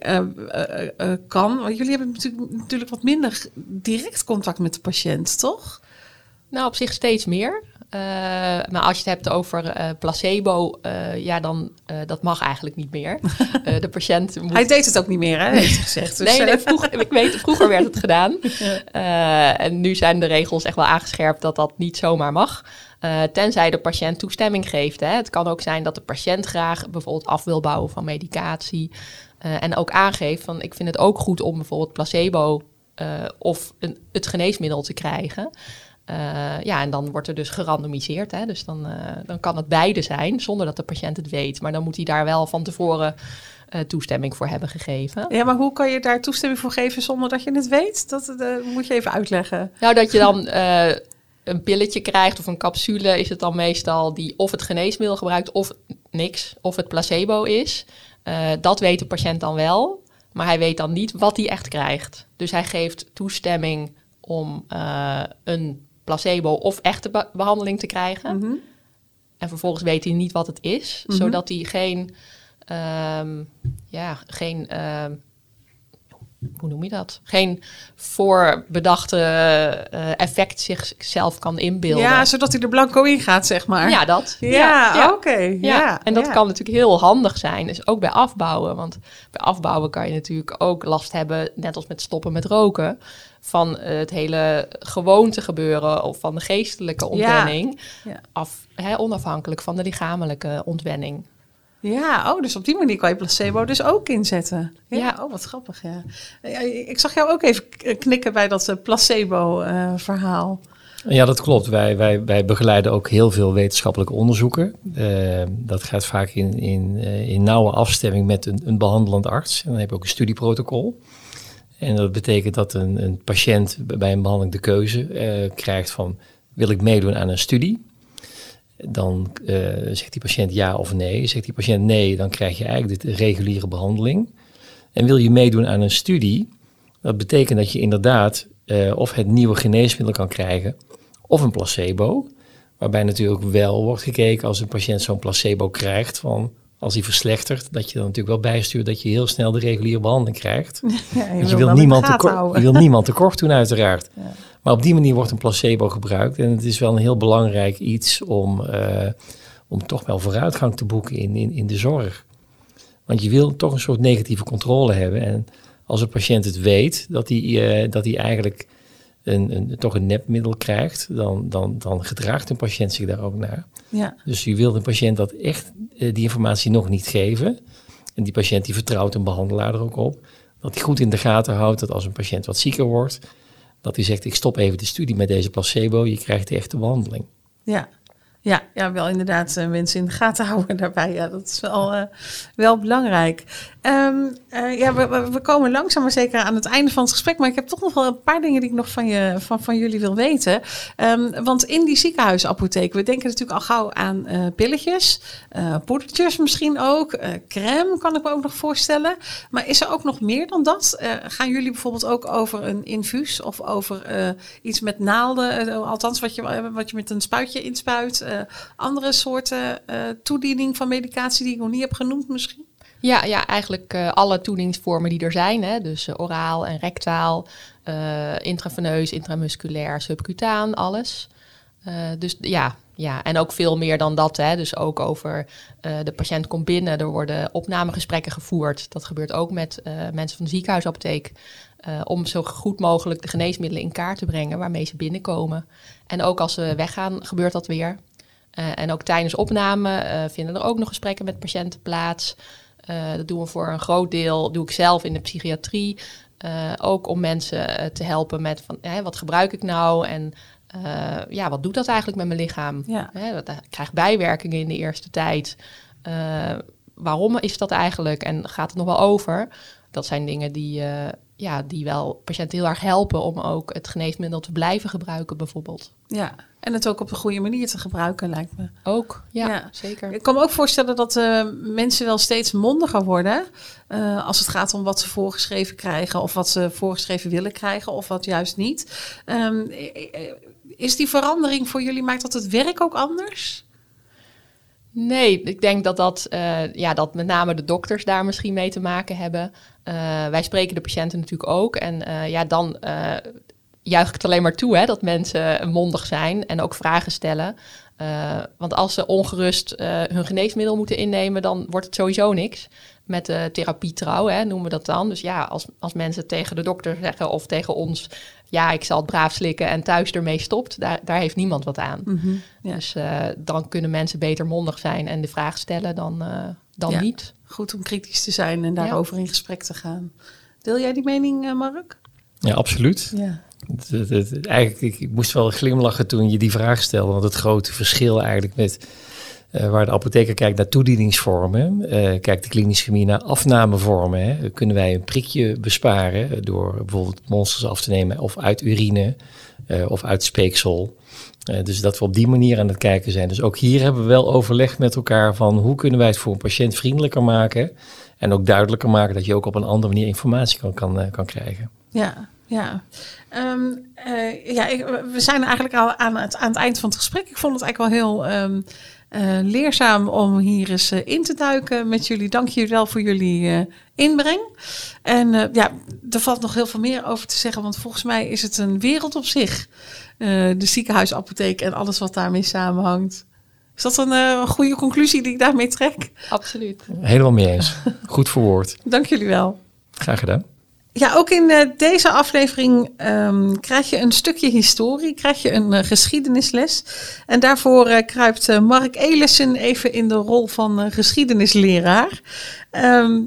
kan. Want jullie hebben natuurlijk, natuurlijk wat minder direct contact met de patiënt, toch? Nou, op zich steeds meer. Eh, maar als je het hebt over eh, placebo, eh, ja, dan dat mag eigenlijk niet meer. De patiënt moet... Hij deed het ook niet meer, hè, heeft gezegd. Dus, nee, nee vroeger, ik weet, vroeger werd het gedaan. En nu zijn de regels echt wel aangescherpt dat dat niet zomaar mag. Tenzij de patiënt toestemming geeft. Hè. Het kan ook zijn dat de patiënt graag bijvoorbeeld af wil bouwen van medicatie. En ook aangeeft van ik vind het ook goed om bijvoorbeeld placebo uh, of een, het geneesmiddel te krijgen. Uh, ja, en dan wordt er dus gerandomiseerd. Hè? Dus dan, uh, dan kan het beide zijn, zonder dat de patiënt het weet. Maar dan moet hij daar wel van tevoren uh, toestemming voor hebben gegeven. Ja, maar hoe kan je daar toestemming voor geven zonder dat je het weet? Dat moet je even uitleggen. Nou, dat je dan eh, een pilletje krijgt of een capsule, is het dan meestal die of het geneesmiddel gebruikt of niks, of het placebo is. dat weet de patiënt dan wel. Maar hij weet dan niet wat hij echt krijgt. Dus hij geeft toestemming om uh, een placebo of echte be behandeling te krijgen. Mhm. En vervolgens weet hij niet wat het is, Mhm. zodat hij geen, ehm, ja, geen, ehm, hoe noem je dat? Geen voorbedachte eh, effect zichzelf kan inbeelden. Ja, zodat hij er blanco in gaat, zeg maar. Ja, dat. Ja, oké. Ja, Ja, en dat kan natuurlijk heel handig zijn. Dus ook bij afbouwen. Want bij afbouwen kan je natuurlijk ook last hebben, net als met stoppen met roken, van het hele gewoonte gebeuren of van de geestelijke ontwenning. Ja. Af, hè, onafhankelijk van de lichamelijke ontwenning. Ja, oh, dus op die manier kan je placebo dus ook inzetten. Ja, Ja. oh, wat grappig, ja. Ik zag jou ook even knikken bij dat placebo-verhaal. Ja, dat klopt. Wij, wij, wij begeleiden ook heel veel wetenschappelijke onderzoeken. Eh, dat gaat vaak in, in, eh, in nauwe afstemming met een, een behandelend arts. En dan heb je ook een studieprotocol. En dat betekent dat een, een patiënt bij een behandeling de keuze eh, krijgt van... wil ik meedoen aan een studie? Dan eh, zegt die patiënt ja of nee. Zegt die patiënt nee, dan krijg je eigenlijk de reguliere behandeling. En wil je meedoen aan een studie... dat betekent dat je inderdaad eh, of het nieuwe geneesmiddel kan krijgen of een placebo. Waarbij natuurlijk wel wordt gekeken als een patiënt zo'n placebo krijgt, van als hij verslechtert, dat je dan natuurlijk wel bijstuurt dat je heel snel de reguliere behandeling krijgt. Ja, je, Want je wil niemand tekort, houden. je wil niemand tekort doen uiteraard. Ja. Maar op die manier wordt een placebo gebruikt en het is wel een heel belangrijk iets om, eh, om toch wel vooruitgang te boeken in, in, in de zorg. Want je wil toch een soort negatieve controle hebben en als een patiënt het weet dat hij, eh, dat hij eigenlijk een, een, toch een nepmiddel krijgt, dan, dan, dan gedraagt een patiënt zich daar ook naar. Ja, Dus je wil de patiënt dat echt eh, die informatie nog niet geven. En die patiënt die vertrouwt een behandelaar er ook op. Dat hij goed in de gaten houdt dat als een patiënt wat zieker wordt, dat hij zegt ik stop even de studie met deze placebo, je krijgt de echte behandeling. ja. Ja, ja, wel inderdaad eh, mensen in de gaten houden daarbij. Ja, dat is wel, eh, wel belangrijk. Ehm, eh, ja, we, komen langzaam maar zeker aan het einde van het gesprek. Maar ik heb toch nog wel een paar dingen die ik nog van, je, van, van jullie wil weten. Ehm, want in die ziekenhuisapotheek, we denken natuurlijk al gauw aan eh, pilletjes, eh poedertjes misschien ook. crème kan ik me ook nog voorstellen. Maar is er ook nog meer dan dat? Gaan jullie bijvoorbeeld ook over een infuus of over iets met naalden? althans, wat je, wat je met een spuitje inspuit. andere soorten toediening van medicatie die ik nog niet heb genoemd misschien? Ja, ja eigenlijk eh, alle toedieningsvormen die er zijn. Hè? Dus eh, oraal en rectaal, eh intraveneus, intramusculair, subcutaan, alles. Dus ja, ja, en ook veel meer dan dat. Hè? Dus ook over de patiënt komt binnen, er worden opnamegesprekken gevoerd. Dat gebeurt ook met mensen van de ziekenhuisapotheek. om zo goed mogelijk de geneesmiddelen in kaart te brengen waarmee ze binnenkomen. En ook als ze weggaan, gebeurt dat weer. En ook tijdens opname vinden er ook nog gesprekken met patiënten plaats. Eh, dat doen we voor een groot deel, doe ik zelf in de psychiatrie. Eh, ook om mensen eh, te helpen met van, hè, wat gebruik ik nou en ja, wat doet dat eigenlijk met mijn lichaam? Ja. Hè, dat, ik krijg bijwerkingen in de eerste tijd. Waarom is dat eigenlijk en gaat het nog wel over? Dat zijn dingen die, ja, die wel patiënten heel erg helpen om ook het geneesmiddel te blijven gebruiken bijvoorbeeld. Ja, en het ook op een goede manier te gebruiken lijkt me. Ook, ja, Ja. zeker. Ik kan me ook voorstellen dat eh, mensen wel steeds mondiger worden. eh, als het gaat om wat ze voorgeschreven krijgen. Of wat ze voorgeschreven willen krijgen. Of wat juist niet. Ehm, eh, is die verandering voor jullie, maakt dat het werk ook anders? Nee, ik denk dat dat, eh, ja, dat met name de dokters daar misschien mee te maken hebben. Wij spreken de patiënten natuurlijk ook. En ja, dan juich ik het alleen maar toe hè, dat mensen mondig zijn en ook vragen stellen. Eh, want als ze ongerust eh, hun geneesmiddel moeten innemen, dan wordt het sowieso niks. Met de therapie trouw, hè, noemen we dat dan. Dus ja, als, als mensen tegen de dokter zeggen of tegen ons... ja, ik zal het braaf slikken en thuis ermee stopt... daar, daar heeft niemand wat aan. Ja. Dus eh, dan kunnen mensen beter mondig zijn en de vraag stellen dan, eh, dan Ja. niet. Goed om kritisch te zijn en daarover in gesprek te gaan. Deel jij die mening, eh, Mark? Ja, absoluut. Ja. Eigenlijk, ik, moest wel glimlachen toen je die vraag stelde. Want het grote verschil eigenlijk met eh, waar de apotheker kijkt naar toedieningsvormen, eh, kijkt de klinische chemie naar afnamevormen. Hè. Kunnen wij een prikje besparen door bijvoorbeeld monsters af te nemen of uit urine eh, of uit speeksel. Dus dat we op die manier aan het kijken zijn. Dus ook hier hebben we wel overlegd met elkaar van hoe kunnen wij het voor een patiënt vriendelijker maken. En ook duidelijker maken dat je ook op een andere manier informatie kan, kan, kan krijgen. Ja, ja. Ehm, eh, ja, ik, we zijn eigenlijk al aan het, aan het eind van het gesprek. Ik vond het eigenlijk wel heel um, leerzaam om hier eens uh, in te duiken met jullie. Dank jullie wel voor jullie inbreng. En ja, er valt nog heel veel meer over te zeggen, want volgens mij is het een wereld op zich. de ziekenhuisapotheek en alles wat daarmee samenhangt. Is dat een goede conclusie die ik daarmee trek? Absoluut. Helemaal mee eens. Goed verwoord. Dank jullie wel. Graag gedaan. Ja, ook in uh, deze aflevering um, krijg je een stukje historie, krijg je een uh, geschiedenisles. En daarvoor uh, kruipt Mark Elissen even in de rol van geschiedenisleraar. Um,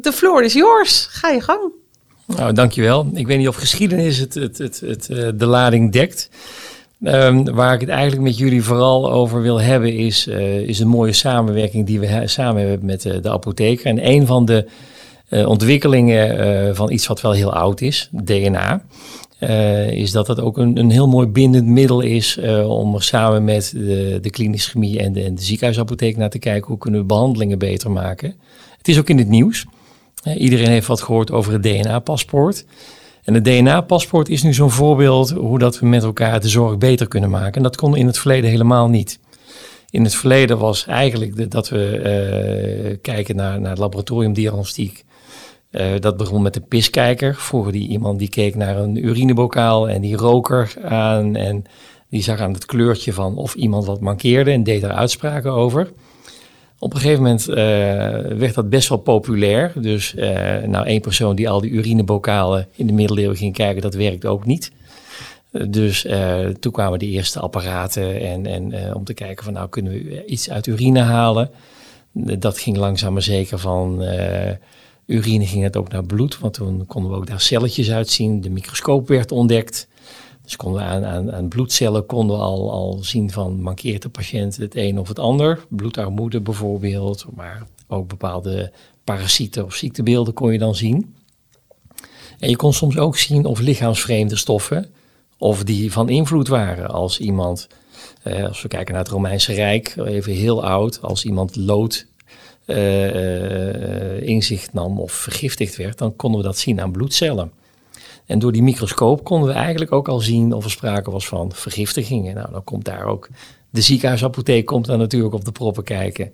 the floor is yours. Ga je gang. Nou, dankjewel. Ik weet niet of geschiedenis het, het, het, het de lading dekt. Um, waar ik het eigenlijk met jullie vooral over wil hebben is, is een mooie samenwerking die we samen hebben met de apotheker. En een van de uh, ontwikkelingen uh, van iets wat wel heel oud is, DNA. Uh, is dat het ook een, een heel mooi bindend middel is om er samen met de, de klinische chemie en de, en de ziekenhuisapotheek naar te kijken hoe kunnen we behandelingen beter maken. Het is ook in het nieuws. iedereen heeft wat gehoord over het DNA-paspoort. En het DNA-paspoort is nu zo'n voorbeeld hoe dat we met elkaar de zorg beter kunnen maken. En dat kon in het verleden helemaal niet. In het verleden was eigenlijk dat we kijken naar, naar laboratoriumdiagnostiek uh, dat begon met de piskijker. Vroeger die iemand die keek naar een urinebokaal en die roker aan en die zag aan het kleurtje van of iemand wat mankeerde en deed daar uitspraken over. Op een gegeven moment uh, werd dat best wel populair. Dus uh, nou, één persoon die al die urinebokalen in de middeleeuwen ging kijken, dat werkte ook niet. Dus toen kwamen de eerste apparaten en, en om te kijken van nou kunnen we iets uit urine halen. Dat ging langzaam maar zeker van urine ging het ook naar bloed, want toen konden we ook daar celletjes uitzien. De microscoop werd ontdekt. Dus konden we aan, aan, aan bloedcellen konden we al, al zien van mankeert de patiënt het een of het ander. Bloedarmoede bijvoorbeeld, maar ook bepaalde parasieten of ziektebeelden kon je dan zien. En je kon soms ook zien of lichaamsvreemde stoffen, of die van invloed waren als iemand, eh, als we kijken naar het Romeinse Rijk, even heel oud, als iemand lood uh, inzicht nam of vergiftigd werd, dan konden we dat zien aan bloedcellen. En door die microscoop konden we eigenlijk ook al zien of er sprake was van vergiftigingen. Nou, dan komt daar ook de ziekenhuisapotheek komt daar natuurlijk op de proppen kijken.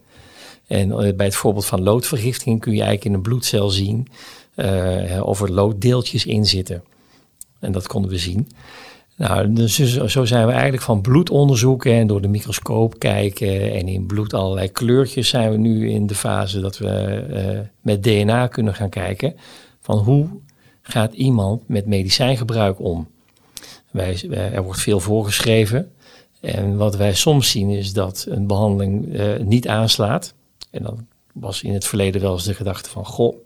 En bij het voorbeeld van loodvergiftiging kun je eigenlijk in een bloedcel zien of er looddeeltjes in zitten. En dat konden we zien. Nou, dus zo zijn we eigenlijk van bloed onderzoeken en door de microscoop kijken en in bloed allerlei kleurtjes zijn we nu in de fase dat we uh, met DNA kunnen gaan kijken van hoe gaat iemand met medicijngebruik om. Wij, er wordt veel voorgeschreven en wat wij soms zien is dat een behandeling uh, niet aanslaat. En dan was in het verleden wel eens de gedachte van, goh,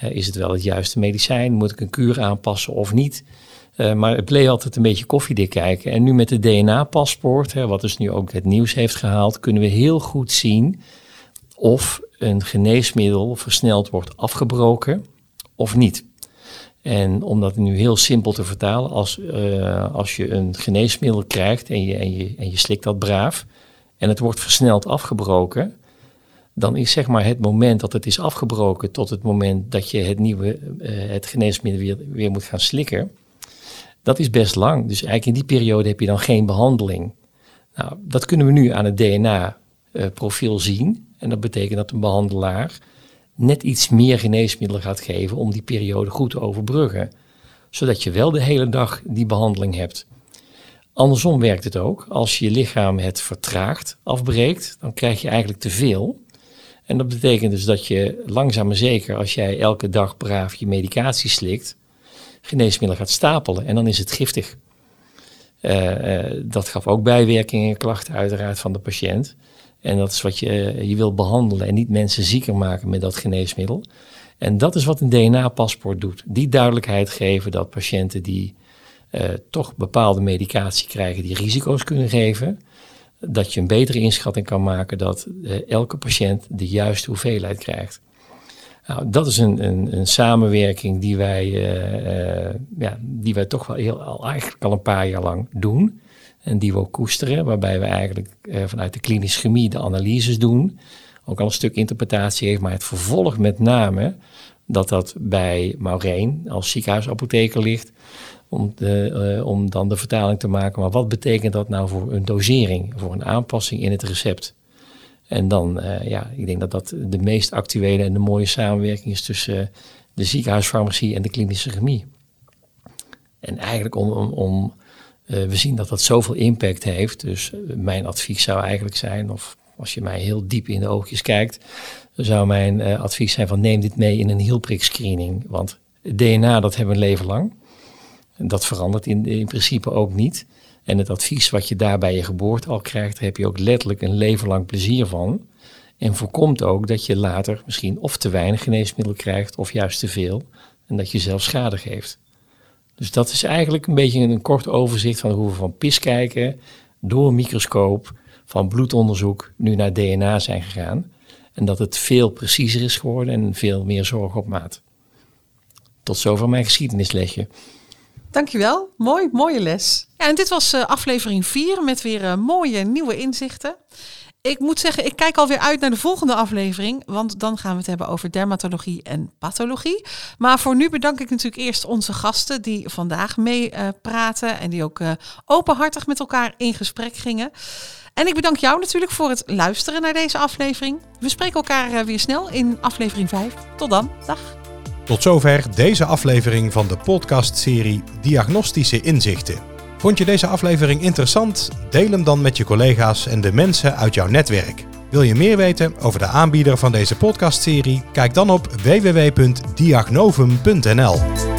is het wel het juiste medicijn? Moet ik een kuur aanpassen of niet? Uh, maar het bleef altijd een beetje koffiedik kijken. En nu met de DNA-paspoort, wat dus nu ook het nieuws heeft gehaald, kunnen we heel goed zien of een geneesmiddel versneld wordt afgebroken of niet. En om dat nu heel simpel te vertalen, als, uh, als je een geneesmiddel krijgt en je, en, je, en je slikt dat braaf en het wordt versneld afgebroken, dan is zeg maar het moment dat het is afgebroken tot het moment dat je het nieuwe uh, het geneesmiddel weer, weer moet gaan slikken dat is best lang. Dus eigenlijk in die periode heb je dan geen behandeling. Nou, dat kunnen we nu aan het DNA-profiel eh, zien. En dat betekent dat een behandelaar net iets meer geneesmiddelen gaat geven om die periode goed te overbruggen. Zodat je wel de hele dag die behandeling hebt. Andersom werkt het ook. Als je lichaam het vertraagt, afbreekt, dan krijg je eigenlijk te veel. En dat betekent dus dat je langzaam maar zeker, als jij elke dag braaf je medicatie slikt, geneesmiddel gaat stapelen en dan is het giftig. Uh, uh, dat gaf ook bijwerkingen en klachten uiteraard van de patiënt. En dat is wat je, uh, je wil behandelen en niet mensen zieker maken met dat geneesmiddel. En dat is wat een DNA-paspoort doet. Die duidelijkheid geven dat patiënten die toch bepaalde medicatie krijgen die risico's kunnen geven, dat je een betere inschatting kan maken dat elke patiënt de juiste hoeveelheid krijgt. Nou, dat is een, een, een samenwerking die wij, uh, uh, ja, die wij toch wel heel, al, eigenlijk al een paar jaar lang doen. En die we ook koesteren, waarbij we eigenlijk uh, vanuit de klinische chemie de analyses doen. ook al een stuk interpretatie heeft, maar het vervolg met name dat dat bij Maureen als ziekenhuisapotheker ligt, om, de, eh, om dan de vertaling te maken. Maar wat betekent dat nou voor een dosering, voor een aanpassing in het recept? En dan, uh, ja, ik denk dat dat de meest actuele en de mooie samenwerking is tussen de ziekenhuisfarmacie en de klinische chemie. En eigenlijk om, om, uh, we zien dat dat zoveel impact heeft. Dus mijn advies zou eigenlijk zijn, of als je mij heel diep in de oogjes kijkt, zou mijn advies zijn van neem dit mee in een hielprik screening. Want DNA dat hebben we een leven lang. En dat verandert in, in principe ook niet. En het advies wat je daar bij je geboorte al krijgt, daar heb je ook letterlijk een leven lang plezier van. En voorkomt ook dat je later misschien of te weinig geneesmiddel krijgt of juist te veel. En dat je zelf schade geeft. Dus dat is eigenlijk een beetje een kort overzicht van hoe we van pis kijken door een microscoop van bloedonderzoek nu naar DNA zijn gegaan. En dat het veel preciezer is geworden en veel meer zorg op maat. Tot zover mijn geschiedenislesje. Dankjewel. Mooi, mooie les. Ja, en dit was uh, aflevering 4 met weer uh, mooie nieuwe inzichten. Ik moet zeggen, ik kijk alweer uit naar de volgende aflevering, want dan gaan we het hebben over dermatologie en pathologie. Maar voor nu bedank ik natuurlijk eerst onze gasten die vandaag mee uh, praten en die ook openhartig met elkaar in gesprek gingen. En ik bedank jou natuurlijk voor het luisteren naar deze aflevering. We spreken elkaar weer snel in aflevering 5. Tot dan. Dag. Tot zover deze aflevering van de podcastserie Diagnostische Inzichten. Vond je deze aflevering interessant? Deel hem dan met je collega's en de mensen uit jouw netwerk. Wil je meer weten over de aanbieder van deze podcastserie? Kijk dan op www.diagnovum.nl.